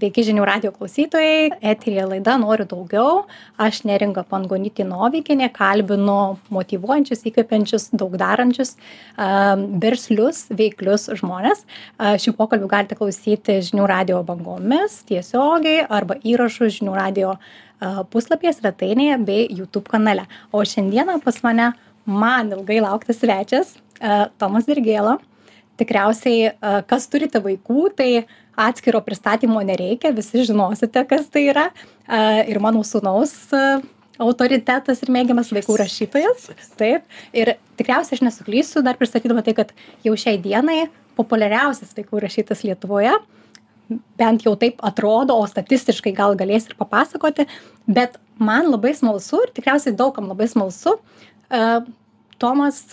Sveiki žinių radio klausytojai, eterija laida Noriu daugiau. Aš neringa Pangonytė Novikinė, kalbinu motivuojančius, įkvepiančius, daug darančius, verslius, veiklius žmonės. Šių pokalbių galite klausyti žinių radio bangomis tiesiogiai arba įrašų žinių radio puslapyje, svetainėje bei YouTube kanale. O šiandieną pas mane man ilgai lauktas svečias, Tomas Dirgėlo tikriausiai kas turite vaikų, tai atskiro pristatymo nereikia, visi žinosite, kas tai yra. Ir mano sūnaus autoritetas ir mėgiamas vaikų rašytojas. Taip. Ir tikriausiai aš nesuklysiu, dar pristatydama tai, kad jau šiai dienai populiariausias vaikų rašytas Lietuvoje, bent jau taip atrodo, o statistiškai gal galės ir papasakoti, bet man labai smalsu ir tikriausiai daugam labai smalsu, Tomas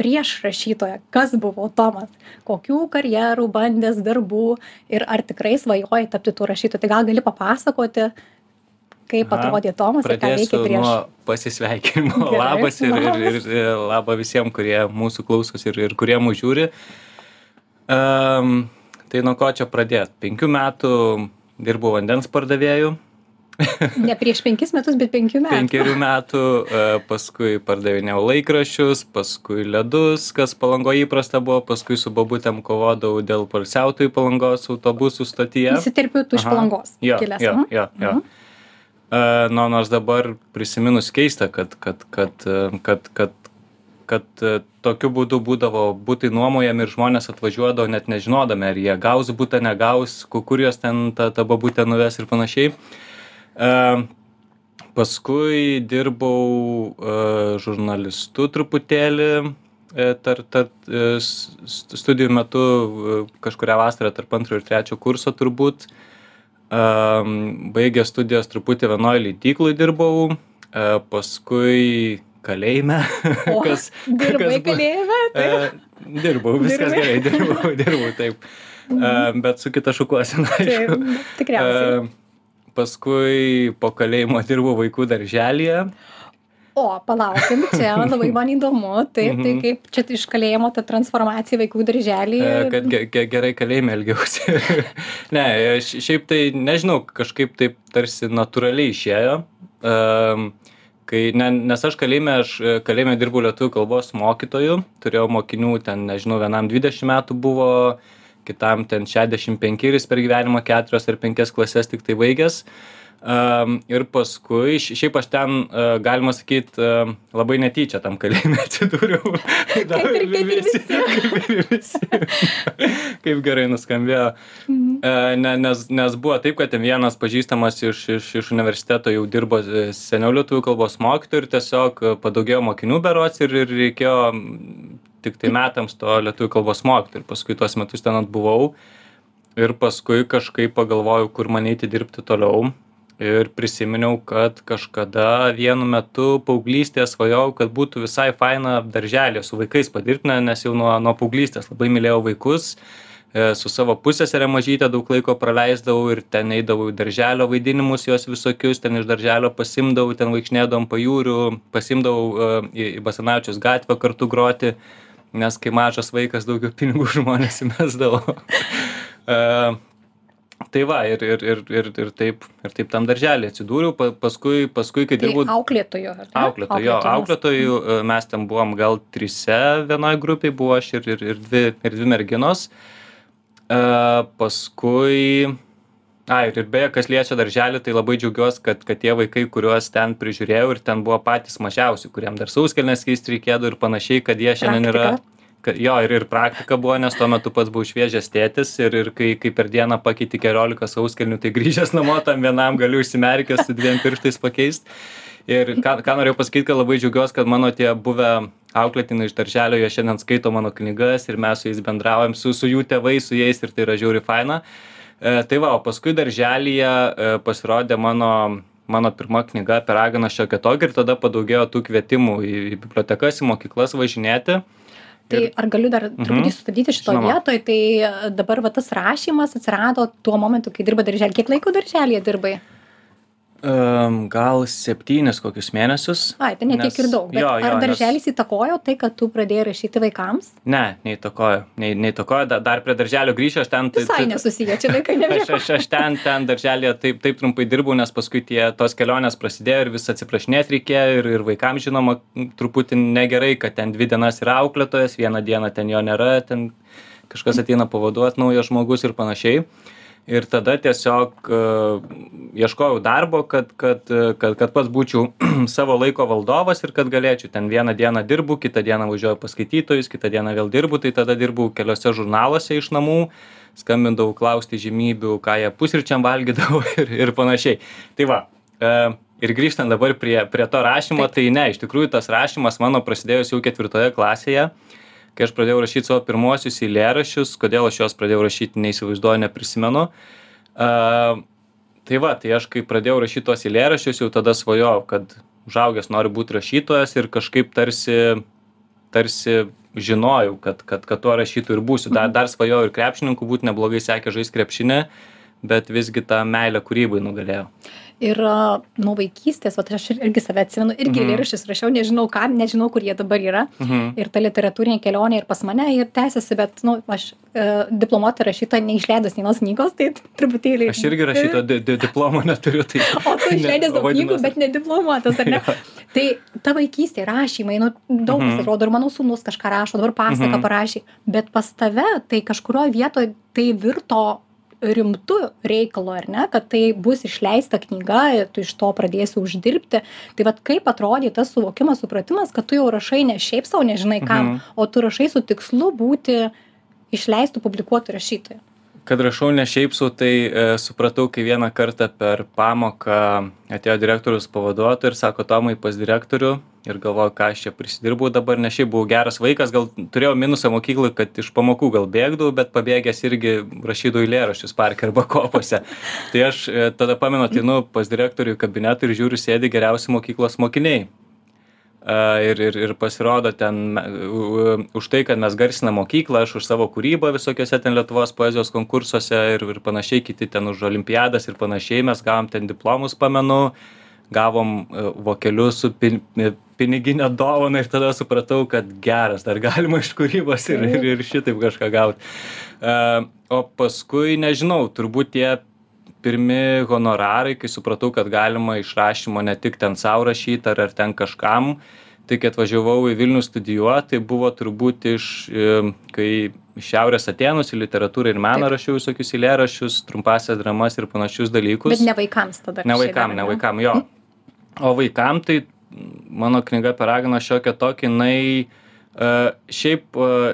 prieš rašytoją kas buvo tomas kokių karjerų bandęs darbų ir ar tikrai svajojai tapti tuo rašytoju. Tai gal gali papasakoti kaip atrodė tomas ir ką veikė prieš? nuo pasisveikinimo. Labas ir, ir, ir laba visiems, kurie mūsų klausosi ir, ir kurie mūsų žiūri. Um, tai nuo ko čia pradėti? Penkių metų dirbau vandens pardavėjų, Ne prieš penkis metus, bet penkių metų. Penkerių metų, e, paskui pardavinėjau laikraščius, paskui ledus, kas palango įprasta buvo, paskui su babutėm kovodavau dėl palsiautojų palangos autobusų stotyje. Įsiterpiu tu iš palangos. Jo, kilęs, jo, jo, jo. Mhm. Uh, nu, nors dabar prisiminus keista, kad, kad, kad, e, kad, kad, kad, kad tokiu būdu būdavo būtai nuomojami ir žmonės atvažiuodavo net nežinodami, ar jie gaus būtą, negaus, kur juos ten ta, ta babutė nuves ir panašiai. Uh, Paskui dirbau žurnalistu truputėlį e, tar, e, studijų metu kažkuria vasarą tarp antro ir trečio kurso turbūt. Baigę studijas truputį vienoje leidyklai dirbau, paskui kalėjime. O, kas, dirbai kas kalėjime? Taip. Dirbau, viskas dirbai. gerai, dirbau, dirbau, taip. Mhm. Bet su kita šukuosena. Tikriausiai paskui po kalėjimo dirbau vaikų darželyje. O, palaukim, čia labai man įdomu, taip, tai mhm. kaip čia iš kalėjimo ta transformacija vaikų darželį. E, kad ge ge gerai kalėjime elgiausi. ne, šiaip tai nežinau, kažkaip taip tarsi natūraliai išėjo. Um, kai, ne, nes aš kalėjime, aš kalėjime dirbau lietuvių kalbos mokytoju, turėjau mokinių ten, nežinau, vienam 20 metų buvo, uh, kitam ten šešiasdešimt penki ir jis per gyvenimą keturias ar penkias klases tiktai baigęs. Um, ir paskui, šiaip aš ten, uh, galima sakyti, uh, labai netyčia tam kalėjime atsidūriau. kaip, ir, kaip visi. kaip ir visi. kaip gerai nuskambėjo. Mhm. Uh, ne, nes, nes buvo taip, kad ten vienas pažįstamas iš, iš, iš universiteto jau dirbo seniau lietuvių kalbos mokytojų ir tiesiog padaugėjo mokinių berots ir, ir reikėjo tiktai metams to lietuvių kalbos mokytojo ir paskui tuos metus ten atbuvau ir paskui kažkaip pagalvojau, kur man eiti dirbti toliau. Ir prisiminiau, kad kažkada vienu metu paauglystėje svajojau, kad būtų visai faina darželė su vaikais padirbti, nes jau nuo, nuo paauglystės labai mylėjau vaikus. E, su savo pusėserė mažytė daug laiko praleisdavau ir ten eidavau į darželio vaidinimus jos visokius, ten iš darželio pasimdavau, ten vaikšnėdavom pajūrių, pasimdavau e, į, Basanavičius gatvę kartu groti nes kai mažas vaikas daugiau pinigų žmonės įmesdavo. uh, tai va, ir, ir, ir, ir, ir, taip, ir taip tam darželį atsidūriau, pa, paskui, paskui, kai tai dirbau... Auklėtojo, ar ne? Auklėtojo, jo, auklėtojų, e, mes ten buvom gal trise vienoje grupėje, buvo aš ir, ir, ir, dvi, ir dvi merginos. Uh, paskui ai ir beje kas liečia darželį tai labai džiaugiuos kad kad tie vaikai kuriuos ten prižiūrėjau ir ten buvo patys mažiausi kuriem dar sauskelnes keist reikėdavo ir panašiai kad jie šiandien yra kad jo ir ir praktika buvo nes tuo metu pats buvau šviežias tėtis ir ir kai kai per dieną pakeiti keliolika sauskelnių tai grįžęs namo tam vienam galiu užsimerkęs su dviem pirštais pakeist. Ir ką ką norėjau pasakyt kad labai džiaugiuos kad mano tie buvę auklėtiniai iš darželio jie šiandien skaito mano knygas ir mes su jais bendraujam su su jų tėvais su jais ir tai yra žiauriai faina tai va, o paskui darželyje e, pasirodė mano, mano pirma knyga apie raganą šiokią tokią ir tada padaugėjo tų kvietimų į, į bibliotekas, į mokyklas važinėti. Tai ar galiu dar truputį mhm. sustabdyti šitoje vietoje, tai e, dabar va, tas rašymas atsirado tuo momentu, kai dirba darželį. Kiek laiko darželėje dirbai? Um, gal septynis kokius mėnesius. Ai, tai netiek Nes- ir daug. Jo, jo, ar nes- darželis įtakojo tai, kad tu pradėjai rašyti vaikams? Ne, neįtakojo. Ne, neįtakojo, da, dar prie darželio grįžęs, aš ten... tai- Visai tai- nesusiję, čia vaikai Aš, nežinau. aš, aš ten, ten darželėje taip, taip trumpai dirbau, nes paskui tie tos kelionės prasidėjo ir vis atsiprašinėti reikėjo ir, ir vaikams žinoma truputį negerai, kad ten dvi dienas yra auklėtojas, vieną dieną ten jo nėra, ten kažkas ateina pavaduoti naujas žmogus ir panašiai. Ir tada tiesiog uh, ieškojau darbo, kad, kad, uh, kad, kad pats būčiau savo laiko valdovas ir kad galėčiau. Ten vieną dieną dirbu, kitą dieną važiuoju pas skaitytojus, kitą dieną vėl dirbu, tai tada dirbu keliose žurnaluose iš namų, skambindavau klausti žymybių, ką jie pusryčiam valgydavo ir, ir panašiai. Tai va, e, ir grįžtant dabar prie, prie to rašymo, Taip. tai ne, iš tikrųjų tas rašymas mano prasidėjus jau ketvirtoje klasėje, kai aš pradėjau rašyti savo pirmuosius eilėraščius, kodėl aš juos pradėjau rašyti, neįsivaizduoju, neprisimenu. Uh, tai va, tai aš kai pradėjau rašyti tuos eilėraščius, jau tada svajojau, kad užaugęs noriu būti rašytojas ir kažkaip tarsi, tarsi žinojau, kad, kad, kad tuo rašytų ir būsiu. Dar, dar svajojau ir krepšininku būti, neblogai sekė žaisti krepšinę, bet visgi ta meilė kūrybai nugalėjo. Ir nuo vaikystės, o aš ir- irgi save atsimenu, irgi Mhm. eilėraščius rašiau, nežinau ką, nežinau, kur jie dabar yra. Mhm. Ir ta literatūrinė kelionė ir pas mane ir tęsiasi, bet, na, nu, aš e, diplomuota rašytoja neišleidus nei vienos knygos, tai truputėlį. Aš irgi rašyto di di diplomo neturiu. Tai O tu išleidęs daug knygų, bet nediplomuotas, ar ne? Tai ta vaikystė, rašymai, nu, daug kas Mhm. atrodo, ir mano sūnus kažką rašo, dabar pasaką Mhm. parašė, bet pas tave tai kažkurioje vietoje tai virto rimtu reikalu, ar ne, kad tai bus išleista knyga ir tu iš to pradėsi uždirbti. Tai vad kaip atrodė tas suvokimas, supratimas, kad tu jau rašai ne šiaip savo, nežinai kam, Mhm. o tu rašai su tikslu būti išleistų, publikuotų rašytojų. Kad rašau ne šiaip sau, tai e, supratau, kai vieną kartą per pamoką atėjo direktorius pavaduotojai ir sako, Tomai pas direktorių ir galvoju, ką aš čia prisidirbau dabar, ne šiaip buvau geras vaikas, gal turėjau minusą mokyklai, kad iš pamokų gal bėgdavau, bet pabėgęs irgi rašydavau eilėraščius parke arba kopose. tai aš e, tada pamenu, atinu pas direktorių į kabinetą ir žiūriu, sėdi geriausi mokyklos mokiniai. A, ir, ir, ir pasirodo ten už tai, kad mes garsinam mokyklą, aš už savo kūrybą visokiose ten Lietuvos poezijos konkursuose ir, ir panašiai, kiti ten už olimpiadas ir panašiai, mes gavom ten diplomus, pamenu, gavom e, vokelius su pin, e, piniginę dovaną ir tada supratau, kad geras, dar galima iš kūrybos ir, ir, ir šitaip kažką gauti. O paskui, nežinau, turbūt tie pirmi honorarai, kai supratau, kad galima iš rašymo ne tik ten savo rašyti ar, ar ten kažkam, tai kai atvažiavau į Vilnių studijuoti, tai buvo turbūt iš, e, kai Šiaurės Atenus į literatūrą ir meną Taip. rašiau visokius eilėraščius, trumpasias dramas ir panašius dalykus. Bet ne vaikams tada. Ne vaikam, ne vaikam, jo. O vaikam tai mano knyga per raganą šiokia tokia, jinai uh, šiaip, uh,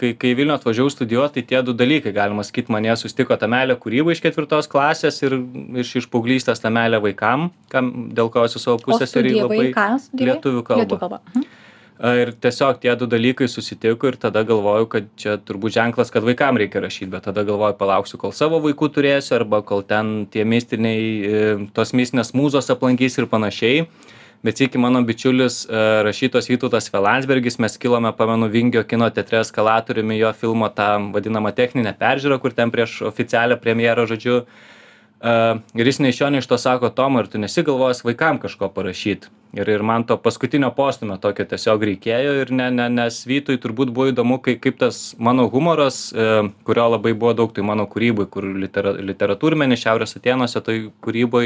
kai, kai Vilnių atvažiavau studijuoti, tai tie du dalykai, galima sakyti, mane sustiko ta meilė kūrybai iš ketvirtos klasės ir iš, iš paauglystės ta meilė vaikam, kam, dėl ko esu savo pusės ir labai lietuvių kalbą. Lietuvių kalba. Mhm. Ir tiesiog tie du dalykai susitiko ir tada galvoju, kad čia turbūt ženklas, kad vaikam reikia rašyti, bet tada galvoju, palauksiu, kol savo vaikų turėsiu arba kol ten tie mistiniai, e, tos mistinės mūzos aplankys ir panašiai. Bet iki mano bičiulis e, rašytos Vytautas Velansbergis, mes kilome, pamenu, Vingio kino teatre eskalatoriumi jo filmo tą vadinamą techninę peržiūrą, kur ten prieš oficialią premjerą, žodžiu. Uh, ir jis nei iš šio, nei iš to sako, Tom, ar tu nesigalvojęs vaikam kažko parašyti. Ir, ir man to paskutinio postumio tokio tiesiog reikėjo ir ne, ne, nes Vytui turbūt buvo įdomu, kaip, kaip tas mano humoras, uh, kurio labai buvo daug, tai mano kūrybai, kur litera, literatūrmenė Šiaurės Atenuose, tai kūrybai,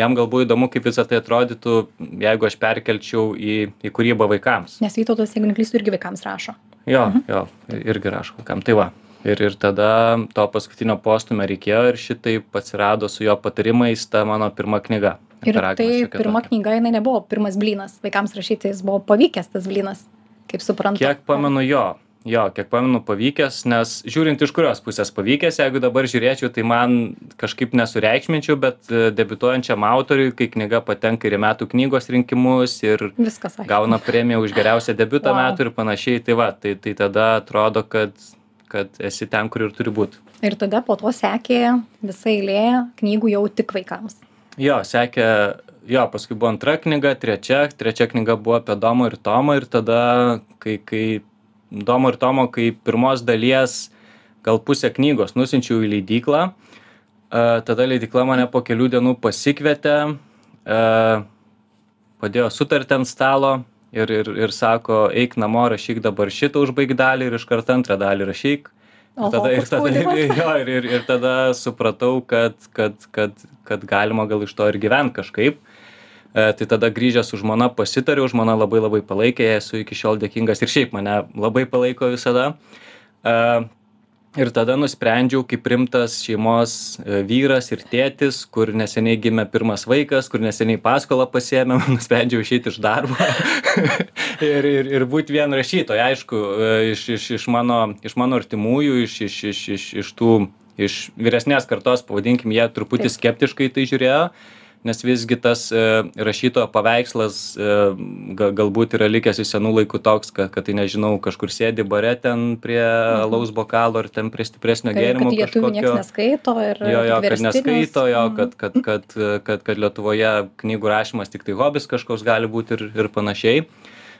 jam gal buvo įdomu, kaip visą tai atrodytų, jeigu aš perkelčiau į, į kūrybą vaikams. Nes Vytautas, jeigu neklystu, irgi vaikams rašo. Jo, jo, irgi rašo vaikam. Tai va. Ir, ir tada to paskutinio postumio reikėjo ir šitaip atsirado su jo patarimais ta mano pirma knyga. Ir tai pirma knyga, jinai nebuvo pirmas blynas. Vaikams rašyti jis buvo pavykęs tas blynas, kaip suprantu. Kiek pamenu jo, jo, kiek pamenu pavykęs, nes žiūrint iš kurios pusės pavykęs, jeigu dabar žiūrėčiau, tai man kažkaip nesureikšminčiau, bet e, debiutuojančiam autoriui, kai knyga patenka ir į metų knygos rinkimus ir Viskas. aišku. gauna premiją už geriausią debiutą Wow. metų ir panašiai, tai va, tai, tai tada atrodo, kad, kad esi ten, kur ir turi būti. Ir tada po to sekė visa eilė knygų jau tik vaikams. Jo, sekė, jo, paskui buvo antra knyga, trečia, trečia knyga buvo apie Domą ir Tomą ir tada, kai, kai Domo ir Tomo, kai pirmos dalies gal pusę knygos nusinčiau į leidyklą, tada leidykla mane po kelių dienų pasikvietė, padėjo sutartį ant stalo ir, ir, ir sako, eik namo, rašyk dabar šitą užbaig dalį ir iš karto antrą dalį rašyk. Oho, tada, ir, tada, spaudimas. jo, ir, ir, ir tada supratau, kad, kad, kad, kad galima gal iš to ir gyventi kažkaip. E, tai tada grįžęs su žmona pasitariau, žmona labai labai palaikė, esu iki šiol dėkingas ir šiaip mane labai palaiko visada. E, ir tada nusprendžiau kaip rimtas šeimos e, vyras ir tėtis, kur neseniai gimė pirmas vaikas, kur neseniai paskolą pasiėmėm, nusprendžiau išeiti iš darbo ir, ir, ir būti vien rašytoju. Aišku, e, iš, iš, iš, mano, iš mano artimųjų, iš, iš, iš, iš, iš tų, iš vyresnės kartos, pavadinkim, jie truputį skeptiškai tai žiūrėjo nes visgi tas e, rašytojo paveikslas e, ga, galbūt yra likęs iš senų laikų toks, kad, kad tai nežinau, kažkur sėdi bare ten prie alaus bokalo ar ten prie stipresnio Mhm. Gėrimo. kad lietuvių niekas neskaito ir Jo, jo, kad neskaito, jo, Mhm. kad, kad, kad, kad, kad Lietuvoje knygų rašymas tik tai hobis kažkoks gali būti ir, ir panašiai.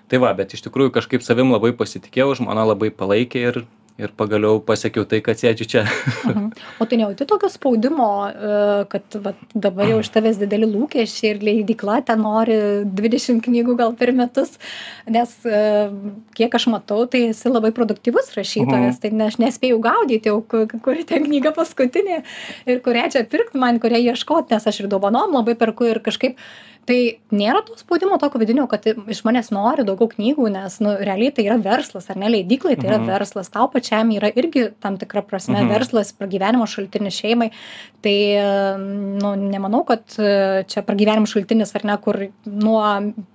Tai va, bet iš tikrųjų kažkaip savim labai pasitikėjau, žmona labai palaikė ir, ir pagaliau pasiekiau tai, kad sėdžiu čia. Mhm. O tai nejauti tokio spaudimo, e, kad vat, dabar jau iš tavęs dideli lūkesčiai ir leidykla ten nori 20 knygų gal per metus, nes e, kiek aš matau, tai esi labai produktyvus rašytojas, tai ne, aš nespėjau gaudyti, jau ku- kuri ten knyga paskutinė ir kurią čia pirkti man, kurią ieškoti, nes aš ir dovanom labai perku ir kažkaip tai nėra to spaudimo tokio vidinio, kad iš manęs nori daugiau knygų, nes, nu, realiai tai yra verslas, ar ne, leidyklai tai yra Mhm. verslas, tau pačiam yra irgi tam tikra prasme Mhm. verslas, pragyvenimo šaltinis šeimai. Tai, nu, nemanau, kad čia pragyvenimo šaltinis, ar ne, kur nuo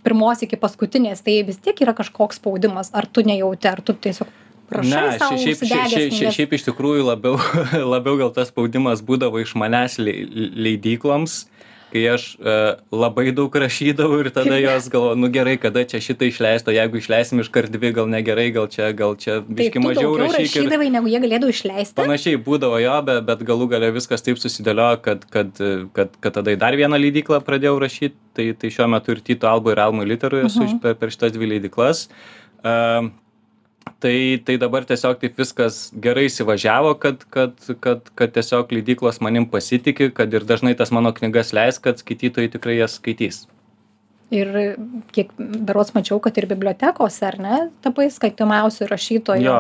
pirmos iki paskutinės, tai vis tiek yra kažkoks spaudimas, ar tu nejauti, ar tu tiesiog prašai šia- šiaip, šiaip, šiaip, šiaip iš tikrųjų labiau, labiau gal tas spaudimas būdavo iš manęs lei- leidykloms, kai aš uh, labai daug rašydavau ir tada jos galvo, nu gerai, kada čia šitą išleisto, jeigu išleisim iš kart dvi, gal negerai, gal čia, gal čia tu mažiau rašyk. ir- rašydavai, negu jie galėdavo išleisti. Panašiai būdavo jo, bet, bet galų gale viskas taip susidėliojo, kad, kad, kad, kad tada į dar vieną leidyklą pradėjau rašyti, tai, tai šiuo metu ir Tito Alba ir Alma Literų esu Mhm. per, per šitas dvi leidyklas. Uh, tai, tai dabar tiesiog taip viskas gerai įsivažiavo, kad, kad, kad, kad tiesiog leidyklos manim pasitikė, kad ir dažnai tas mano knygas leis, kad skaitytojai tikrai jas skaitys. Ir kiek berots mačiau, kad ir bibliotekose, ar ne, tapai skaitomiausių rašytojų. Jo,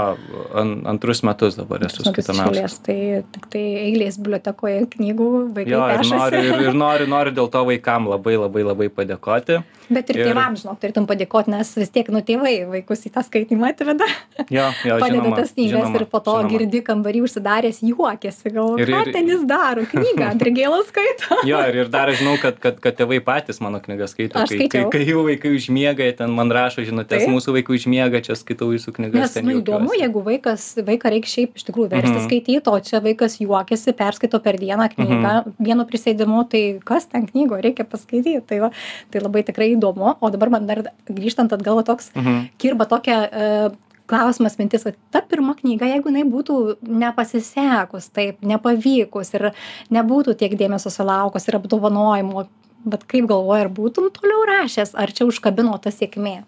an, antrus metus dabar esu skaitomiausias. Tai tik tai eilės bibliotekoje knygų vaikai Jo, ir noriu, ir, ir noriu, noriu dėl to vaikam labai labai labai padėkoti. Bet ir ir- tėvams, žinok, turėtum padėkoti, nes vis tiek, nu, tėvai vaikus į tą skaitimą atveda, Jo, jo, padeda žinoma, tas knygas ir po to žinoma. girdi kambarį užsidaręs, juokiasi, galvoju, ką ten jis daro, knygą, Andrigėlas skaito. Jo, ir, ir dar žinau, kad, kad, kad tėvai patys mano knygas skaito. Aš Kai, kai, jų vaikai užmiega, ten man rašo žinutės, Taip. mūsų vaikai užmiega, čia skaitau jūsų knygas. Nes, ten nu, įdomu, jeigu vaikas, vaiką reikia šiaip iš tikrųjų versti Mhm. skaityti, o čia vaikas juokiasi, perskaito per dieną knygą, vienu prisėdimu, tai kas ten knygo reikia paskaityti. Tai, va, tai labai tikrai įdomu. O dabar man dar grįžtant atgal toks Mhm. kirba tokia e, klausimas mintis, va, ta pirma knyga, jeigu jinai būtų nepasisekus, taip, nepavykus ir nebūtų tiek dėmesio sulaukus ir apdovanojimų, bet kaip galvoji, ar būtum toliau rašęs, ar čia užkabino ta sėkmė?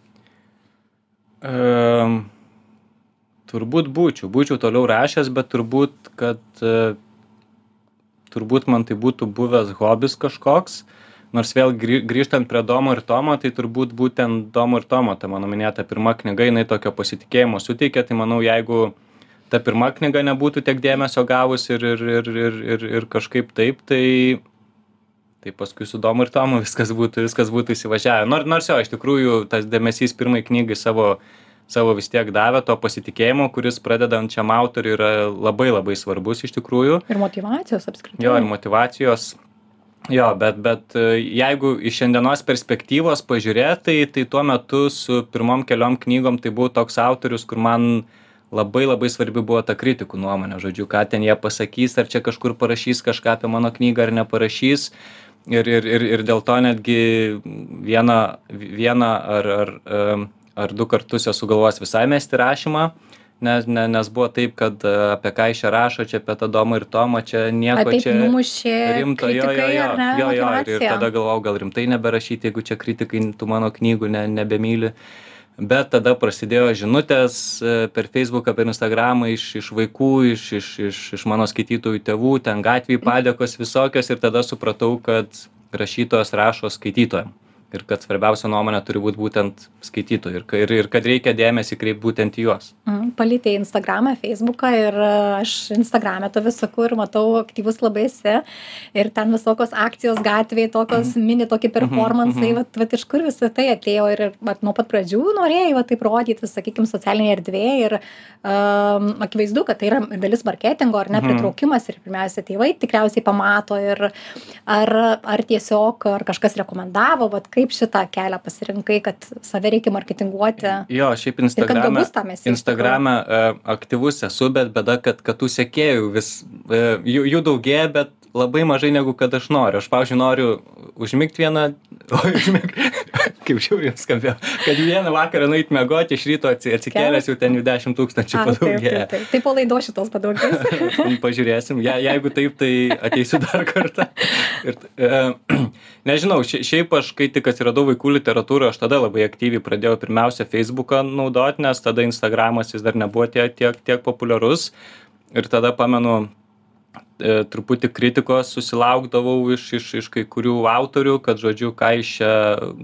Um, turbūt būčiau, būčiau toliau rašęs, bet turbūt, kad uh, turbūt man tai būtų buvęs hobis kažkoks. Nors vėl grį- grįžtant prie Domo ir Tomo, tai turbūt būtent Domo ir Tomo, ta mano minėta pirma knyga, jinai tokio pasitikėjimo suteikė, tai manau, jeigu ta pirma knyga nebūtų tiek dėmesio gavus ir, ir, ir, ir, ir, ir kažkaip taip, tai, tai paskui su Domu ir Tomu viskas būtų, viskas būtų įsivažiavę. Nors, nors jo, iš tikrųjų, tas dėmesys pirmai knygai savo, savo vis tiek davė to pasitikėjimo, kuris pradedančiam autoriui yra labai labai svarbus iš tikrųjų. Ir motivacijos apskritai. Jo, ir motivacijos. Jo, bet, bet jeigu iš šiandienos perspektyvos pažiūrėti, tai, tai tuo metu su pirmom keliom knygom tai buvau toks autorius, kur man labai labai svarbi buvo ta kritikų nuomonė, žodžiu, ką ten jie pasakys, ar čia kažkur parašys kažką apie mano knygą ar neparašys. Ir, ir, ir, ir dėl to netgi vieną, vieną ar, ar, ar du kartus esu galvojęs visai mesti rašymą, nes, ne, nes buvo taip, kad e, apie ką iš čia rašo, čia apie tą domą ir tomą, čia nieko taip čia numušė rimto, jo, jo, jo, ne, jo, jo, ir, ir tada galvojau, gal rimtai neberašyti, jeigu čia kritikai tų mano knygų ne, nebemyli. Bet tada prasidėjo žinutės e, per feisbuką per instagramą iš iš vaikų iš iš iš iš mano skaitytojų tėvų ten gatvėj padėkos visokios ir tada supratau kad rašytojas rašo skaitytojam ir kad svarbiausia nuomonė turi būt būtent skaitytojų ir ir ir kad reikia dėmesį kreipt būtent į juos Mhm, palietei Instagramą, Facebooką ir e, aš Instagram'e to visokų ir matau, aktyvus labai esi. Ir ten visokios akcijos gatvėje, tokios mini tokie performansai, mhm. vat, vat iš kur visą tai atėjo ir vat, nuo pat pradžių norėjai vat, taip rodyti, sakykime, socialinėje erdvėje ir um, akivaizdu, kad tai yra dalis marketingo ar ne Mhm. pritraukimas ir pirmiausia tėvai tikriausiai pamato ir ar, ar tiesiog, ar kažkas rekomendavo, vat, kaip šitą kelią pasirinkai, kad save reikia marketinguoti. jo šiaip instagrame esi. instagrame e, aktyvus esu bet bėda kad kad tų sekėjų vis e, jų jų daugėja bet labai mažai negu kad aš noriu aš pavyzdžiui noriu užmigt vieną oi užmigt kaip žiauriai skambėjo kad vieną vakarą nueit miegot iš ryto atsi atsikėlęs jau ten jų dešim tūkstančių taip, taip. taip po laidos šitos padaugės. pažiūrėsim je jeigu taip tai ateisiu dar kartą ir e, nežinau šia šiaip aš kai tik atsiradau vaikų literatūroj aš tada labai aktyviai pradėjau pirmiausia feisbuką naudot nes tada instagramas jis dar nebuvo tiek tiek tiek populiarus ir tada pamenu truputį kritikos susilaukdavau iš iš iš kai kurių autorių kad žodžiu ką jis čia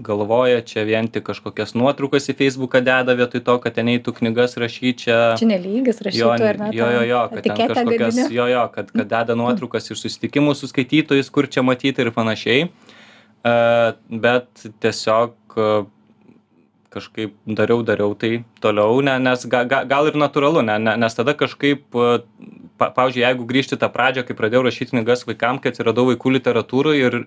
galvoja čia vien tik kažkokias nuotraukas į feisbuką deda vietoj to kad ten eitų knygas rašyt čia Čia nelygis jo, rašytojų, ar ne? jo, jo, jo, kad ten kažkokias, gadini. jo, jo, kad, kad deda nuotraukas iš susitikimų su skaitytojais, kur čia matyti ir panašiai. Uh, bet tiesiog uh, kažkaip dariau, dariau tai toliau, ne, nes ga, ga, gal ir natūralu, ne, ne, nes tada kažkaip, pa, pavyzdžiui, jeigu grįžti tą pradžią, kai pradėjau rašyti knygas vaikams, kai atsiradau vaikų literatūroje ir,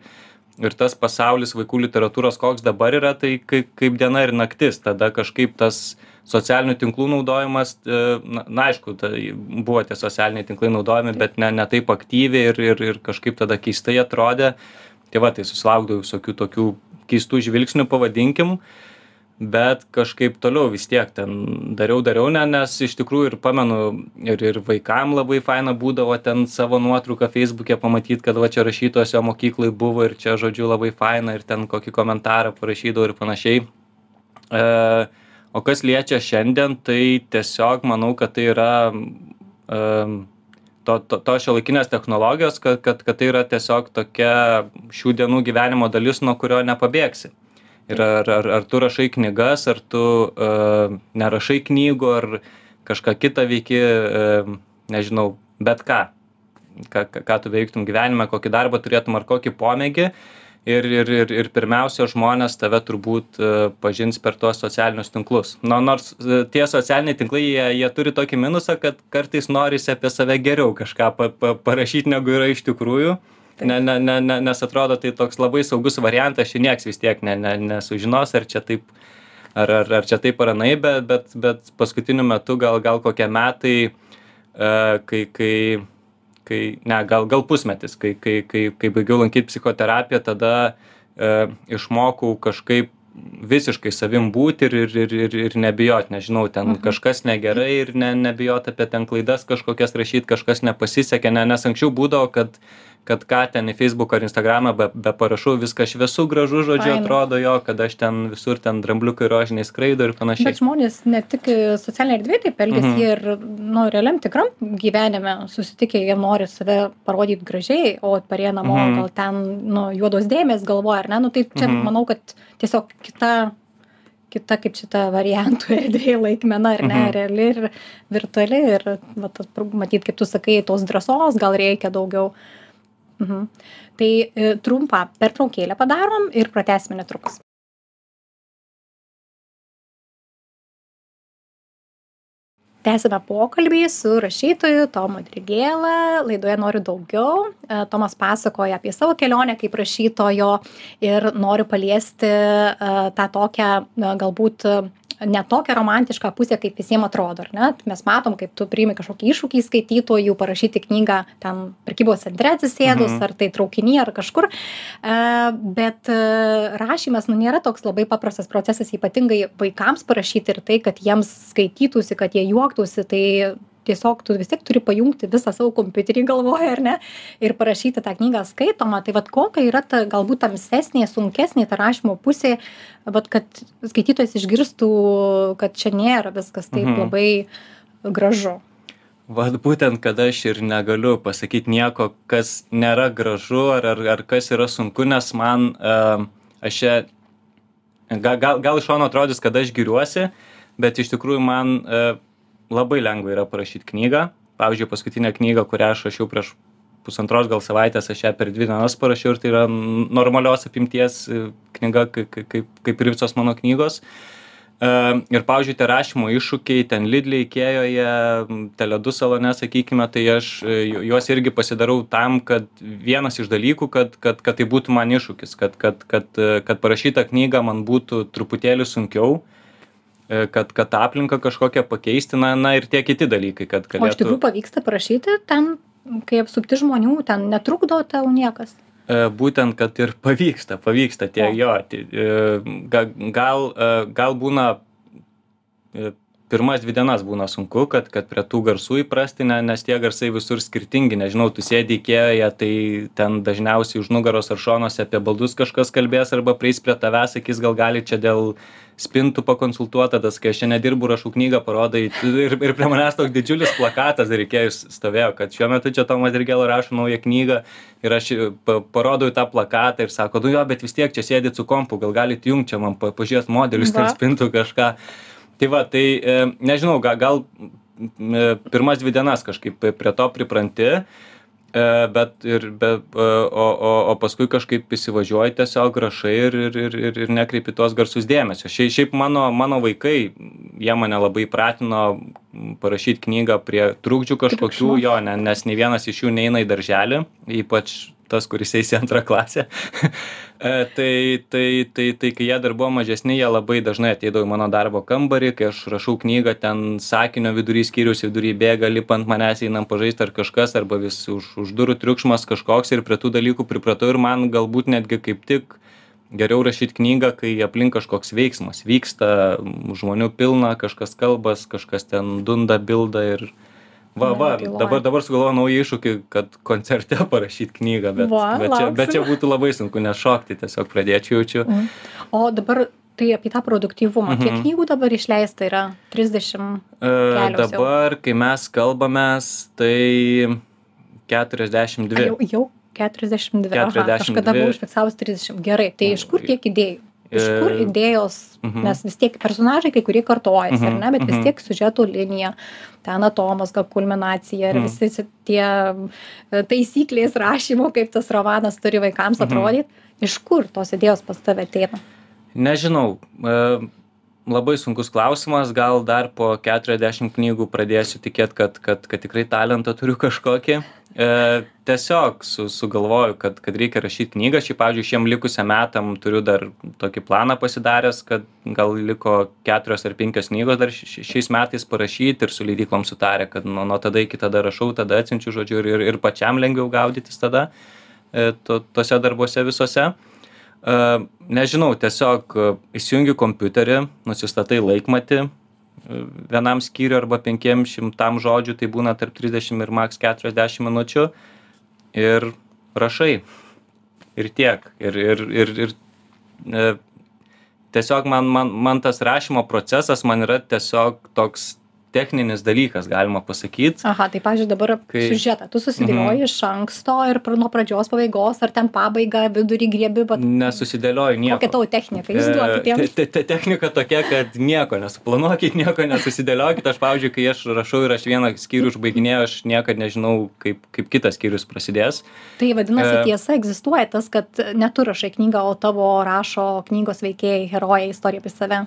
ir tas pasaulis vaikų literatūros, koks dabar yra, tai kaip, kaip diena ir naktis, tada kažkaip tas socialinių tinklų naudojimas, e, na, na aišku, tai buvo tie socialiniai tinklai naudojami, bet ne, ne taip aktyviai ir, ir, ir kažkaip tada keistai atrodė. Tai va, tai susilaukdavau visokių tokių keistų žvilgsnių, pavadinkim, bet kažkaip toliau vis tiek ten dariau, dariau, ne, nes iš tikrųjų ir pamenu, ir, ir vaikam labai faina būdavo ten savo nuotrauką Facebook'e pamatyti, kad va čia rašytojas jo mokyklai buvo ir čia, žodžiu, labai faina ir ten kokį komentarą parašydavo ir panašiai. E, o kas liečia šiandien, tai tiesiog manau, kad tai yra um, to, to, to šiuolaikinės technologijos, kad, kad, kad tai yra tiesiog tokia šių dienų gyvenimo dalis, nuo kurio nepabėgsi. Ir ar, ar, ar tu rašai knygas, ar tu uh, nerašai knygų, ar kažką kitą veiki, uh, nežinau, bet ką. Ką, ką, tu veiktum gyvenime, kokį darbą turėtum ar kokį pomėgį. Ir, ir, ir, ir pirmiausia, žmonės tave turbūt uh, pažins per tuos socialinius tinklus. Nu, nors uh, tie socialiniai tinklai, jie, jie turi tokį minusą, kad kartais norisi apie save geriau kažką pa, pa, parašyti, negu yra iš tikrųjų. Ne, ne, ne, ne, nes atrodo, tai toks labai saugus variantas, čia nieks vis tiek ne, ne, nesužinos, ar čia taip, ar, ar, ar čia taip ar anai, bet, bet, bet paskutiniu metu gal, gal kokie metai, uh, kai, kai, kai, ne, gal, gal pusmetis, kai, kai, kai, kai baigiau lankyti psichoterapiją, tada uh, išmokau kažkaip visiškai savim būti ir, ir, ir, ir, ir nebijot, nežinau, ten mhm. kažkas negerai ir ne, nebijot apie ten klaidas kažkokias rašyti, kažkas nepasisekė, ne, nes anksčiau būdavo, kad kad ką ten į feisbuką ar instagramą be, be parašau, viskas šviesu, gražu, žodžiu, atrodo jo, kad aš ten visur ten drambliukai rožiniai skraido ir panašiai. Bet žmonės ne tik socialinėje erdvėje taip elgesi, Mhm. jie ir, nu, realiam tikram gyvenime susitikę, jie nori save parodyti gražiai, o parie namo Mhm. gal ten, nu, juodos dėmesys galvoja, ar ne, nu, tai čia Mhm. manau, kad tiesiog kita kita kaip šita variantų erdvė laikmena ar ne Mhm. reali ir virtuali ir va matyt kaip tu sakai tos drąsos gal reikia daugiau mhm. tai e, trumpą pertraukėlę padarom ir pratęsime netrukus. Tęsiame pokalbį su rašytoju tomu drigėla. Laidoje noriu daugiau. E, tomas pasakoja apie savo kelionę kaip rašytojo ir noriu paliesti e, tą tokią galbūt ne tokią romantišką pusę kaip visiem atrodo ar ne mes matom kaip tu priimi kažkokį iššūkį skaitytojų parašyti knygą ten prekybos centre atsisėdus Mhm. ar tai traukiny ar kažkur E, bet e, rašymas nu nėra toks labai paprastas procesas ypatingai vaikams parašyti ir tai kad jiems skaitytųsi kad jie juoktųsi tai tiesiog tu vis tiek turi pajungti visą savo kompiuterį galvoje, ar ne, ir parašyti tą knygą skaitomą. Tai vad kokia yra ta galbūt tamsesnė, sunkesnė ta rašymo pusė, vad kad skaitytojas išgirstų, kad čia nėra viskas taip mhm. labai gražu. Vat būtent, kad aš ir negaliu pasakyti nieko, kas nėra gražu ar, ar, ar kas yra sunku, nes man, uh, aš čia, gal, gal, gal iš šono atrodys, kad aš giriuosi, bet iš tikrųjų man uh, labai lengva yra parašyti knygą. Pavyzdžiui, paskutinę knygą, kurią aš rašiau prieš pusantros gal savaitės, aš ją per dvi dienas parašiau ir tai yra normalios apimties e, knyga, kaip, kaip, kaip ir visos mano knygos. Uh, ir, pavyzdžiui, tie rašymo iššūkiai, ten Lidlė, Ikėjoje, Teledu salone, sakykime, tai aš e, juos irgi pasidarau tam, kad vienas iš dalykų, kad, kad, kad tai būtų man iššūkis, kad, kad, kad, kad parašyta knyga man būtų truputėlį sunkiau, E, kad kad aplinką kažkokią pakeisti na na ir tie kiti dalykai kad galėtų o iš tikrųjų pavyksta parašyti ten kai apsupti žmonių ten netrukdo tau niekas? E, būtent kad ir pavyksta pavyksta tie jo tai, e, gal gal būna pirmas dvi dienas būna sunku kad kad prie tų garsų įprasti ne nes tie garsai visur skirtingi. Nežinau tu sėdi ikėjoje tai ten dažniausiai už nugaros ar šonuose apie baldus kažkas kalbės arba prieis prie tavęs sakys gal galit čia dėl spintų pakonsultuot tada sakai aš čia nedirbu rašau knygą parodai ir ir prie manęs toks didžiulis plakatas dar ikėjoj stovėjo kad šiuo metu čia tomas dirgėla rašo naują knygą ir aš pa parodau į tą plakatą ir sako nu jo bet vis tiek čia sėdit su kompu gal galit įjungt čia man pa pažiūrėt modelius ten spintų kažką. Tai va tai e, nežinau gal gal e, pirmas dvi dienas kažkaip prie to pripranti e, bet ir be o o o paskui kažkaip įsivažiuoji tiesiog rašai ir ir ir ir ir nekreipi tuos garsus dėmesio. Šiai šiaip mano mano vaikai jie mane labai pratino parašyt knygą prie trukdžių kažkokių jo ne nes nei vienas iš jų neina į darželį ypač tas kuris eis į antrą klasę. E, tai tai tai tai kai jie dar buvo mažesni jie labai dažnai ateidavo į mano darbo kambarį kai aš rašau knygą ten sakinio vidury skyriaus vidury bėga lipa ant manęs einam pažaist ar kažkas arba vis už už durų triukšmas kažkoks ir prie tų dalykų pripratau ir man galbūt netgi kaip tik geriau rašyt knygą kai aplink kažkoks veiksmas vyksta žmonių pilna kažkas kalbas kažkas ten dunda bilda ir va va dabar dabar sugalvojau naują iššūkį kad koncerte parašyt knygą bet va, bet čia bet čia būtų labai sunku nes šokti tiesiog pradėčiau jaučiu. Mm. o dabar tai apie tą produktyvumą. Kiek mhm. knygų dabar išleista yra? Trisdešim e, dabar kai mes kalbamės tai keturiasdešim dvi. Jau jau keturiasdešim dvi. Aha kažkada buvau užfiksavus trisdešim gerai tai iš kur tiek idėjų iš kur idėjos? mhm. nes vis tiek personažai kai kurie kartojasi ar mhm, ne? Bet vis tiek siužeto linija ten atomazga kulminacija ir visi tie e, taisyklės rašymo kaip tas romanas turi vaikams atrodyt. Iš kur tos idėjos pas tave ateina? Nežinau e, labai sunkus klausimas. Gal dar po keturiasdešim knygų pradėsiu tikėt kad kad kad tikrai talentą turiu kažkokį. E, tiesiog su sugalvoju kad kad reikia rašyt knygą šiaip pavyzdžiui šiem likusiem metam turiu dar tokį planą pasidaręs kad gal liko keturios ar penkios knygos dar šiais metais parašyt ir su leidyklom sutarę kad nuo nuo tada iki tada rašau tada atsiunčiu žodžiu ir ir ir pačiam lengviau gaudytis tada e, to tuose darbuose visuose nežinau tiesiog įsijungi kompiuterį nusistatai laikmatį vienam skyriui arba penkiem šimtam žodžių tai būna tarp trisdešim ir maks keturiasdešim minučių ir rašai. Ir tiek. Ir ir ir ir e, tiesiog man man man tas rašymo procesas man yra tiesiog toks techninis dalykas galima pasakyt. Aha tai pavyzdžiui dabar Kai- siužetą. Tu susidėlioji iš anksto ir nuo pradžios pabaigos ar ten pabaigą vidurį griebi vat nesusidėlioju nieko. kokia tavo technika išduok E, kitiems te- te- technika tokia kad nieko nesuplanuokit nieko nesusidėliokit. Aš pavyzdžiui kai aš rašau ir aš vieną skyrių užbaiginėju aš niekad nežinau kaip kaip kitas skyrius prasidės. Tai vadinasi E. tiesa egzistuoja tas kad ne tu rašai knygą o tavo rašo knygos veikėjai herojai istoriją apie save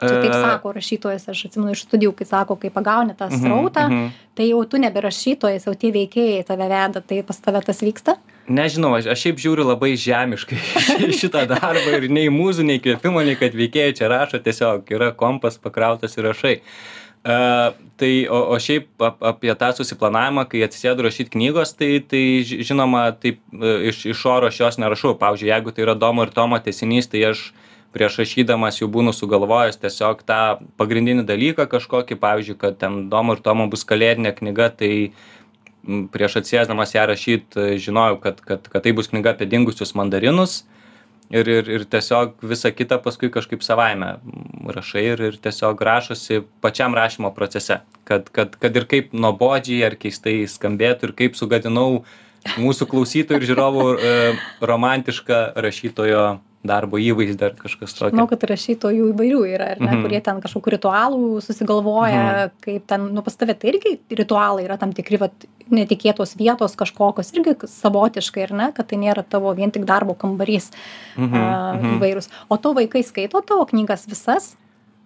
čia taip sako rašytojas aš atsimenu iš studijų kai sako kai pagauni tą mhm, srautą mhm. tai jau tu nebe rašytojas jau tie veikėjai tave veda tai pas tave tas vyksta? Nežinau aš aš šiaip žiūriu labai žemiškai šitą darbą ir nei mūzų nei įkvėpimo nei kad veikėjai čia rašo tiesiog yra kompas pakrautas ir rašai. A tai o o šiaip ap apie tą susiplanavimą kai atsisėdu rašyt knygos tai tai ži žinoma taip e, iš iš oro aš jos nerašau. Pavyzdžiui jeigu tai yra domo ir tomo tęsinys tai aš prieš rašydamas jau būnu sugalvojęs tiesiog tą pagrindinį dalyką kažkokį pavyzdžiui kad ten domo ir tomo bus kalėdinė knyga tai prieš atsisėsdamas ją rašyt žinojau kad kad kad tai bus knyga apie dingusius mandarinus ir ir ir tiesiog visa kita paskui kažkaip savaime rašai ir ir tiesiog rašosi pačiam rašymo procese. Kad kad kad ir kaip nuobodžiai ar keistai skambėtų ir kaip sugadinau mūsų klausytojų ir žiūrovų e, romantišką rašytojo darbo įvaizdį ar kažkas tokio. Manau, kad rašytojų įvairių yra, ne, mm -hmm. kurie ten kažkokių ritualų susigalvoja, mm -hmm. kaip ten, nu pas tavę tai irgi ritualai yra tam tikri, vat, netikėtos vietos kažkokios, irgi savotiškai, ar ne, kad tai nėra tavo vien tik darbo kambarys mm -hmm. uh, įvairūs. O to vaikai skaito tavo knygas visas?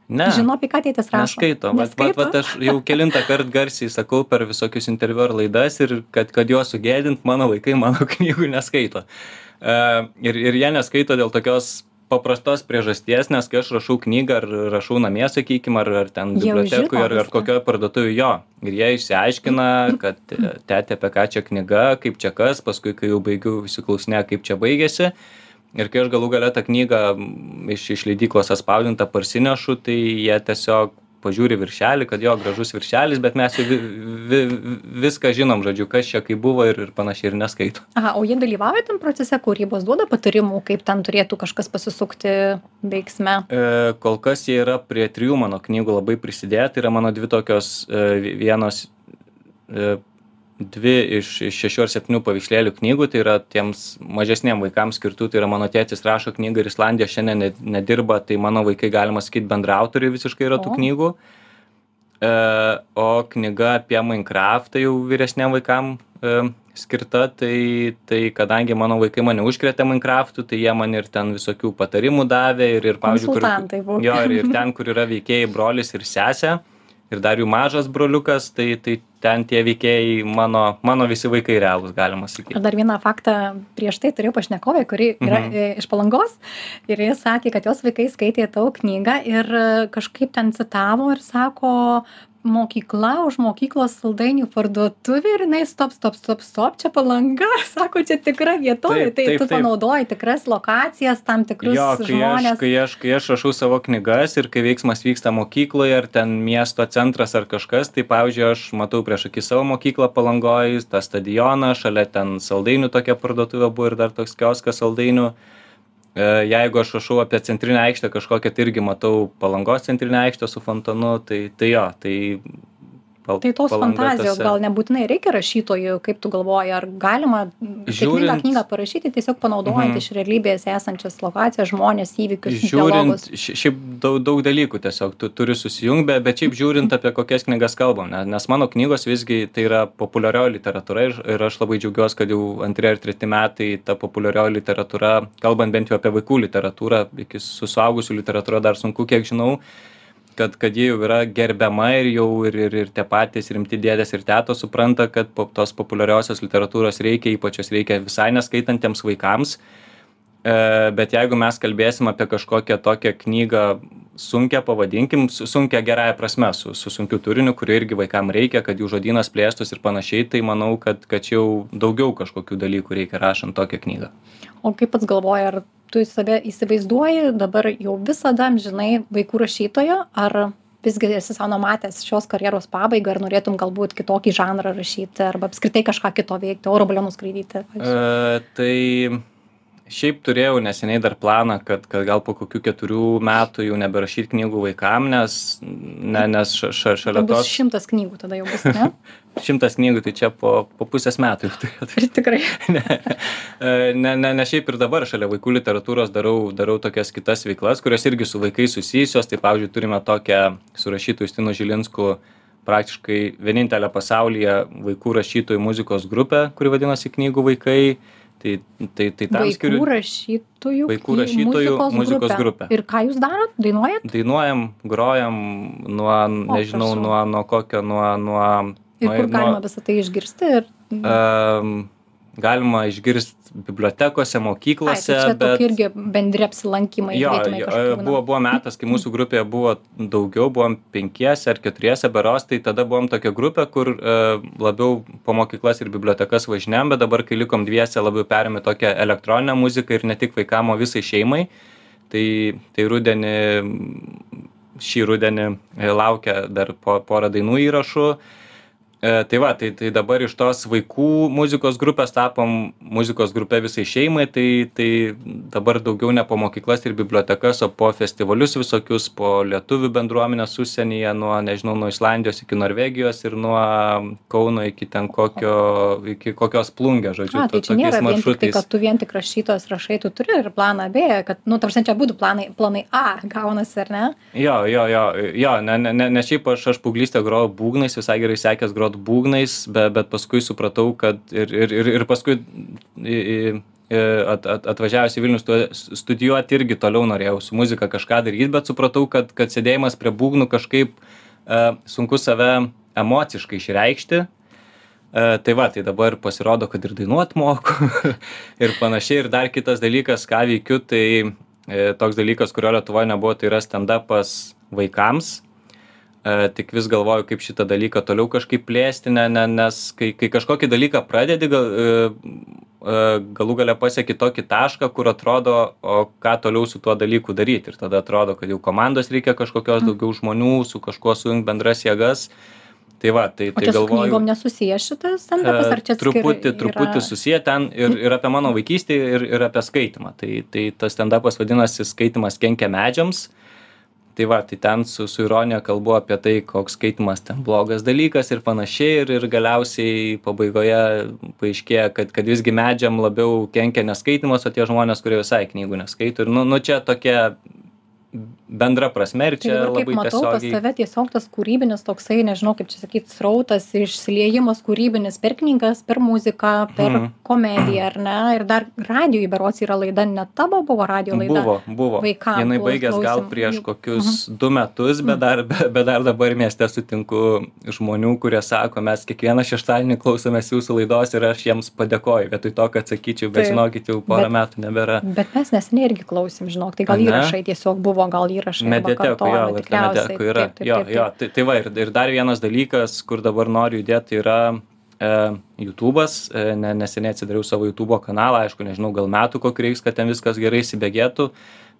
Ne. Žino, apie ką tėtis rašo. Neskaito. Vat, vat, vat aš jau kilintą kartą garsiai sakau per visokius interviu ar laidas ir kad, kad juos sugėdint, mano vaikai mano knygų neskaito. Uh, ir, ir jie neskaito dėl tokios paprastos priežasties, nes kai aš rašau knygą ar rašau namie, sakykime, ar, ar ten bibliotekoje, ar, ar kokioje parduotuvėje jo. Ir jie išsiaiškina, kad tėtė apie ką čia knyga, kaip čia kas, paskui kai jau baigiu įsiklausinę, kaip čia baigėsi. Ir kai aš galų galę tą knygą iš, iš leidyklos atspausdintą parsinešu, tai jie tiesiog pažiūri viršelį, kad jo gražus viršelis, bet mes jau vi, vi, viską žinom, žodžiu, kas čia kaip buvo ir, ir panašiai ir neskaito. Aha, o jie dalyvauja tam procese kūrybos, duoda patarimų, kaip ten turėtų kažkas pasisukti veiksme? E, kol kas jie yra prie trijų mano knygų labai prisidėję, tai yra mano dvi tokios e, vienos e, dvi iš iš šešių ar septynių paveikslėlių knygų tai yra tiems mažesniem vaikams skirtų tai yra mano tėtis rašo knygą ir islandija šiandien ne nedirba tai mano vaikai galima sakyt bendraautoriai visiškai yra tų knygų. E, o knyga apie mainkraftą jau vyresniem vaikam e, skirta tai tai kadangi mano vaikai mane užkrėtė mainkraftu tai jie man ir ten visokių patarimų davė ir ir pavyzdžiui kur jo ir ir ten kur yra veikėjai brolis ir sesė ir dar jų mažas broliukas tai tai ten tie veikėjai mano mano visi vaikai realūs galima sakyt dar vieną faktą prieš tai turėjau pašnekovę kuri yra mhm. iš palangos ir ji sakė kad jos vaikai skaitė tavo knygą ir kažkaip ten citavo ir sako mokykla už mokyklos saldainių parduotuvė ir jinai stop stop stop stop čia palanga. Sako čia tikra vietovė. Tai tu panaudoji tikras lokacijas tam tikrus žmones. kai aš kai aš rašau savo knygas ir kai veiksmas vyksta mokykloje ar ten miesto centras ar kažkas tai pavyzdžiui aš matau prieš akis savo mokyklą palangoj tą stadioną šalia ten saldainių tokia parduotuvė buvo ir dar toks kioskas saldainių. E, jeigu aš rašau apie centrinę aikštę kažkokią tai irgi matau palangos centrinę aikštę su fontanu tai tai jo tai Tai tos fantazijos gal nebūtinai reikia rašytojų, kaip tu galvoji, ar galima sėkmingą knygą parašyti tiesiog panaudojant mm. iš realybės esančias lokacijas, žmonės, įvykius. Žiūrint, šiaip daug, daug dalykų tiesiog tu turi susijungti, bet šiaip žiūrint apie kokias knygas kalbam, nes mano knygos visgi tai yra populiarioji literatūra ir, ir aš labai džiaugiuosi, kad jau antri ar treti metai ta populiarioji literatūra, kalbant bent jau apie vaikų literatūrą, iki su suaugusių literatūra dar sunku, kiek žinau, kad kad ji jau yra gerbiama ir jau ir ir ir tie patys rimti dėdės ir tetos supranta kad po tos populiariosios literatūros reikia ypač jos reikia visai neskaitantiems vaikams. E, bet jeigu mes kalbėsim apie kažkokią tokią knygą sunkią pavadinkim sunkią gerąja prasme su su sunkiu turiniu kurio irgi vaikam reikia kad jų žodynas plėstųsi ir panašiai tai manau kad kad čia jau daugiau kažkokių dalykų reikia rašant tokią knygą. O kaip pats galvoji ar tu save įsivaizduoji dabar jau visada amžinai vaikų rašytoju ar visgi esi sau numatęs šios karjeros pabaigą ar norėtum galbūt kitokį žanrą rašyti arba apskritai kažką kito veikti oro balionu skraidyti e, tai šiaip turėjau neseniai dar planą kad kad gal po kokių keturių metų jau neberašyt knygų vaikam nes ne nes ša ša šalia tos šimtas knygų tada jau bus ne šimtas knygų tai čia po po pusės metų jau turėtų ir tikrai ne e, ne ne ne šiaip ir dabar šalia vaikų literatūros darau darau tokias kitas veiklas kurios irgi su vaikais susijusios tai pavyzdžiui turime tokią su rašytoju justinu žilinsku praktiškai vienintelę pasaulyje vaikų rašytojų muzikos grupę kuri vadinasi knygų vaikai tai tai tai tam skiriu rašytojų vaikų rašytojų muzikos, muzikos grupė. Ir ką jūs darot? Dainuojat? Dainuojam, grojam nuo, o, nežinau, prašau. nuo, nuo kokio, nuo... nuo ir kur galima visą tai išgirsti? Ir... Um, galima išgirst bibliotekose mokyklose Ai, tai bet irgi bendri apsilankymai jo, jo buvo buvo metas kai mūsų grupėje buvo daugiau buvom penkiese ar keturiese berods tai tada buvom tokia grupė kur e, labiau po mokyklas ir bibliotekas važinėjom bet dabar kai likom dviese labiau perėmė tokią elektroninę muziką ir ne tik vaikam o visai šeimai. Tai tai rudenį šį rudenį laukia dar po porą dainų įrašų E, tai va, tai, tai dabar iš tos vaikų muzikos grupės tapom muzikos grupė visai šeimai, tai, tai dabar daugiau ne po mokyklas ir bibliotekas, o po festivalius visokius, po lietuvių bendruomenės užsienyje, nuo, nežinau, nuo Islandijos iki Norvegijos ir nuo Kauno iki ten kokio, iki kokios plungės, žodžiu. A, tai čia nėra vien tik tai, kad tu vien tik rašytojas rašai, tu turi ir planą B, kad, nu, tarsi čia būtų planai, planai A gaunasi, ar ne? Jo, jo, jo, jo, ne, ne, ne, ne šiaip aš, aš paauglystę grojau būgnais, visai gerai sekęs groti grot būgnais, be, bet paskui supratau, kad ir, ir, ir, ir paskui į, į, at, at, atvažiavęs į Vilnius studijuoti irgi toliau norėjau su muzika kažką daryti, bet supratau, kad, kad sėdėjimas prie būgnų kažkaip uh, sunku save emociškai išreikšti. Uh, tai va, tai dabar pasirodo, kad ir dainuot moku ir panašiai. Ir dar kitas dalykas, ką veikiu, tai e, toks dalykas, kurio Lietuvoje nebuvo, tai yra stand-upas vaikams e, tik vis galvoju, kaip šitą dalyką toliau kažkaip plėsti, ne, ne, nes kai, kai kažkokį dalyką pradedi, gal, e, e, galų gale pasieki tokį tašką, kur atrodo, o ką toliau su tuo dalyku daryti. Ir tada atrodo, kad jau komandos reikia kažkokios mm. daugiau žmonių, su kažkuo sujungti bendras jėgas. Tai va, tai, tai galvoju. Knygom nesusijęs šitas stand-upas, ar čia truputį, truputį yra... susiję ten ir, ir apie mano vaikystę, ir, ir apie skaitimą. Tai, tai tas stand-upas vadinasi skaitimas kenkia medžiams. Tai va tai ten su su ironija kalbu apie tai koks skaitymas ten blogas dalykas ir panašiai ir ir galiausiai pabaigoje paaiškėja kad kad visgi medžiam labiau kenkia ne skaitymas o tie žmonės kurie visai knygų neskaito. Ir nu nu čia tokia bendra prasme ir Tai čia labai matau, pas tiesiogiai tave tiesiog tas kūrybinis toksai, nežinau kaip čia sakyti, srautas, išsiliejimas kūrybinis per knygas, per muziką, per Mhm. komediją, ar ne? Ir dar radio įberots yra laida, net tavo buvo radio laida. Buvo, buvo. Vaikam Jinai baigės gal klausym. prieš Juk- kokius du metus, bet dar, bet dar dabar mieste sutinku žmonių, kurie sako, mes kiekvieną šeštadienį klausomės jūsų laidos ir aš jiems padėkoju, vietoj to, kad sakyčiau, bet žinokit, jau porą Bet- metų nebėra. Bet mes neseniai irgi klausim, žinok, tai gal įrašai tiesiog buvo, gal įrašai. Arba Mediatekų, jo, mediatekų yra. Taip, taip, Jo, taip, jo, tai, tai va, ir, ir dar vienas dalykas, kur dabar noriu judėti, yra e, YouTube'as. E, ne, neseniai atsidariau savo YouTube kanalą, aišku, nežinau, gal metų kokį reiks, kad ten viskas gerai įsibėgėtų.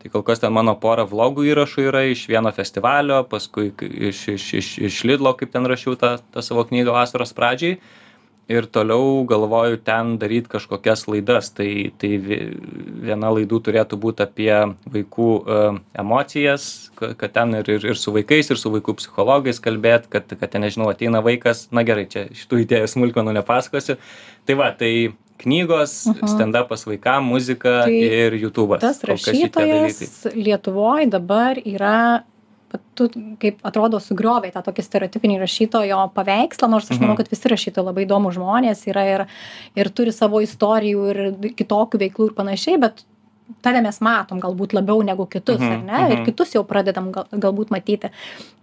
Tai kol kas ten mano pora vlogų įrašų yra iš vieno festivalio, paskui iš, iš, iš, iš Lidlo, kaip ten rašiau tą, tą savo knygą vasaros pradžiai. Ir toliau galvoju ten daryti kažkokias laidas. Tai, tai vi- viena laidų turėtų būti apie vaikų e, emocijas, ka- kad ten ir, ir, ir su vaikais, ir su vaikų psichologais kalbėt, kad, kad ten, nežinau, ateina vaikas, na gerai, čia šitų idėjų smulkmenų nepasakosiu. Tai va, tai knygos, stand-upas vaikam, muzika Tai ir YouTube'as. Tas rašytojas Lietuvoje dabar yra, vat tu kaip atrodo sugriovė tą tokį stereotipinį rašytojo paveikslą, nors aš manau, Mhm. kad visi rašytojai labai įdomų žmonės yra ir, ir turi savo istorijų ir kitokių veiklų ir panašiai, bet tave mes matom galbūt labiau negu kitus, Mhm, ar ne? Ir mhm. kitus jau pradedam gal, galbūt matyti.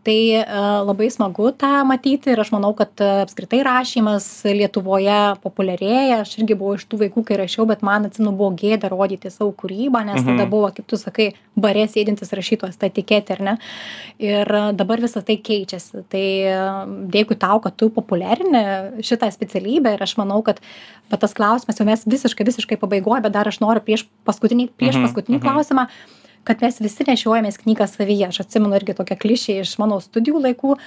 Tai uh, labai smagu tą matyti ir aš manau, kad uh, apskritai rašymas Lietuvoje populiarėja. Aš irgi buvau iš tų vaikų, kai rašiau, bet man atsimenu buvo gėda rodyti savo kūrybą, nes Mhm. tada buvo, kaip tu sakai, barė sėdintis rašytojas, ta etiketė, ar ne? Ir uh, dabar visą tai keičiasi. Tai dėkui tau, kad tu populiarini šitą specialybę ir aš manau, kad bet tas klausimas jau mes visiškai, visiškai pabaigoje, bet dar aš noriu prieš paskutinį, prieš Mhm, paskutinį mhm. klausimą kad mes visi nešiojamės knygą savyje. Aš atsimenu irgi tokią klišę iš mano studijų laikų e,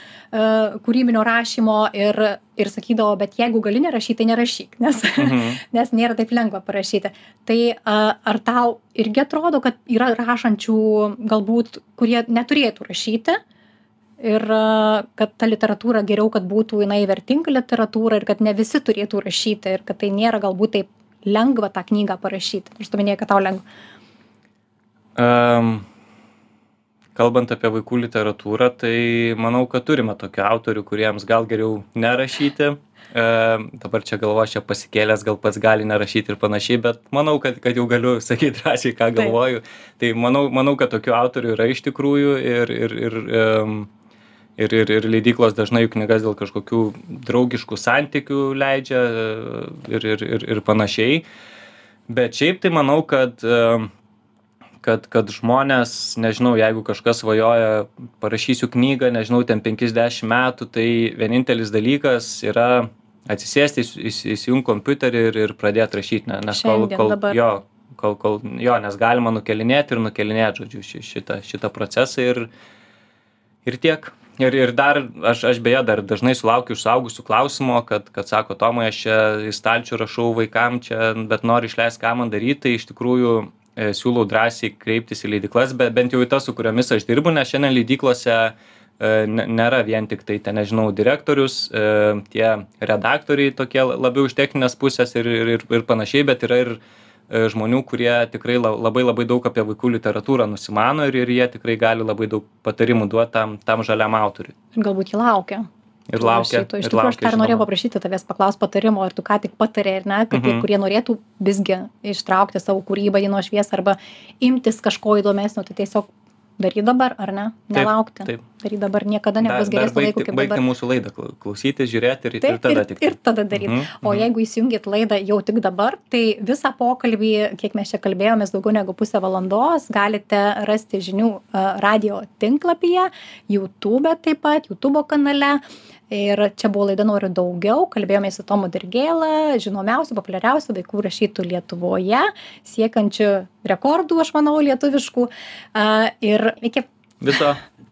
kūrybinio rašymo ir, ir sakydavo, bet jeigu gali nerašyti, tai nerašyk, nes, Mhm. nes nėra taip lengva parašyti. Tai a, ar tau irgi atrodo, kad yra rašančių galbūt, kurie neturėtų rašyti? Ir a, kad ta literatūra geriau, kad būtų jinai vertinga literatūra ir kad ne visi turėtų rašyti ir kad tai nėra galbūt taip lengva tą knygą parašyti. Nors tu minėjai, kad tau lengva. Um, kalbant apie vaikų literatūrą, tai manau, kad turime tokių autorių, kuriems gal geriau nerašyti. E, dabar čia galvo, aš čia pasikėlęs, gal pats gali nerašyti ir panašiai, bet manau, kad, kad jau galiu sakyti drąsiai, ką Taip. galvoju. Tai manau, manau, kad tokių autorių yra iš tikrųjų ir, ir, ir, um, ir, ir, ir leidyklos dažnai jų knygas dėl kažkokių draugiškų santykių leidžia e, ir, ir, ir, ir panašiai. Bet šiaip tai manau, kad um, kad kad žmonės nežinau jeigu kažkas svajoja parašysiu knygą nežinau ten penkis dešim metų tai vienintelis dalykas yra atsisėsti įs įs įsijungt kompiuterį ir ir pradėt rašyt ne nes kol kol dabar. jo kol kol jo nes galima nukelinėt ir nukelinėt žodžiu ši šitą šitą procesą ir ir tiek ir ir dar aš aš beje dar dažnai sulaukiu iš suaugusių klausimo kad kad sako tomai aš čia į stalčių rašau vaikam čia bet noriu išleist ką man daryt. Tai iš tikrųjų e, siūlau drąsiai kreiptis į leidyklas bet bent jau į tas su kuriomis aš dirbu nes šiandien leidyklose e, ne nėra vien tiktai ten nežinau direktorius e, tie redaktoriai tokie labiau iš techninės pusės ir ir ir panašiai bet yra ir žmonių kurie tikrai la labai labai daug apie vaikų literatūrą nusimano ir ir jie tikrai gali labai daug patarimų duot tam tam žaliam autoriui ir galbūt jį laukia ir laukia rašytojų. Iš tikrųjų, aš dar norėjau paprašyti tavęs paklausti patarimo, ar tu ką tik patarė, ar ne, kad tie, Mhm. kurie norėtų visgi ištraukti savo kūrybą į nuošviesą arba imtis kažko įdomesnio, tai tiesiog daryt dabar, ar ne? Nelaukti. taip. Daryt dabar niekada nebus geresnio laiko kaip dabar. mūsų laidą klau- klausytis žiūrėti ir ir Taip, tada ir, tik ir tada daryti. Mhm, O mhm. jeigu įsijungit laidą jau tik dabar, tai visą pokalbį, kiek mes čia kalbėjomės, daugiau negu pusę valandos, galite rasti žinių a, radio tinklapyje, YouTube taip pat, YouTube kanale. Ir čia buvo laida Noriu daugiau, kalbėjome su Tomu Dirgėlą, žinomiausiu, populiariausiu vaikų rašytų Lietuvoje, siekiančiu rekordų, aš manau, lietuviškų. A, Ir iki viso